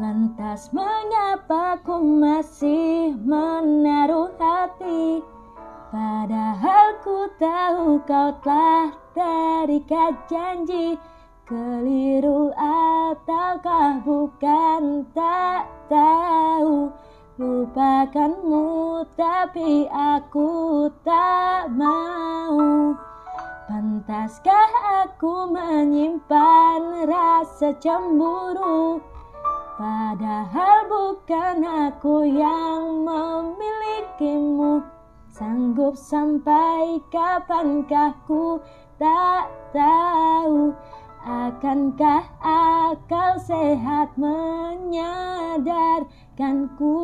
Lantas mengapa ku masih menaruh hati? Padahal ku tahu kau telah terikat janji. Keliru ataukah bukan? Tak tahu. Lupakanmu tapi aku tak mau. Pantaskah aku menyimpan rasa cemburu Padahal bukan aku yang memilikimu. Sanggup sampai kapankah ku tak tahu. Akankah akal sehat menyadarkanku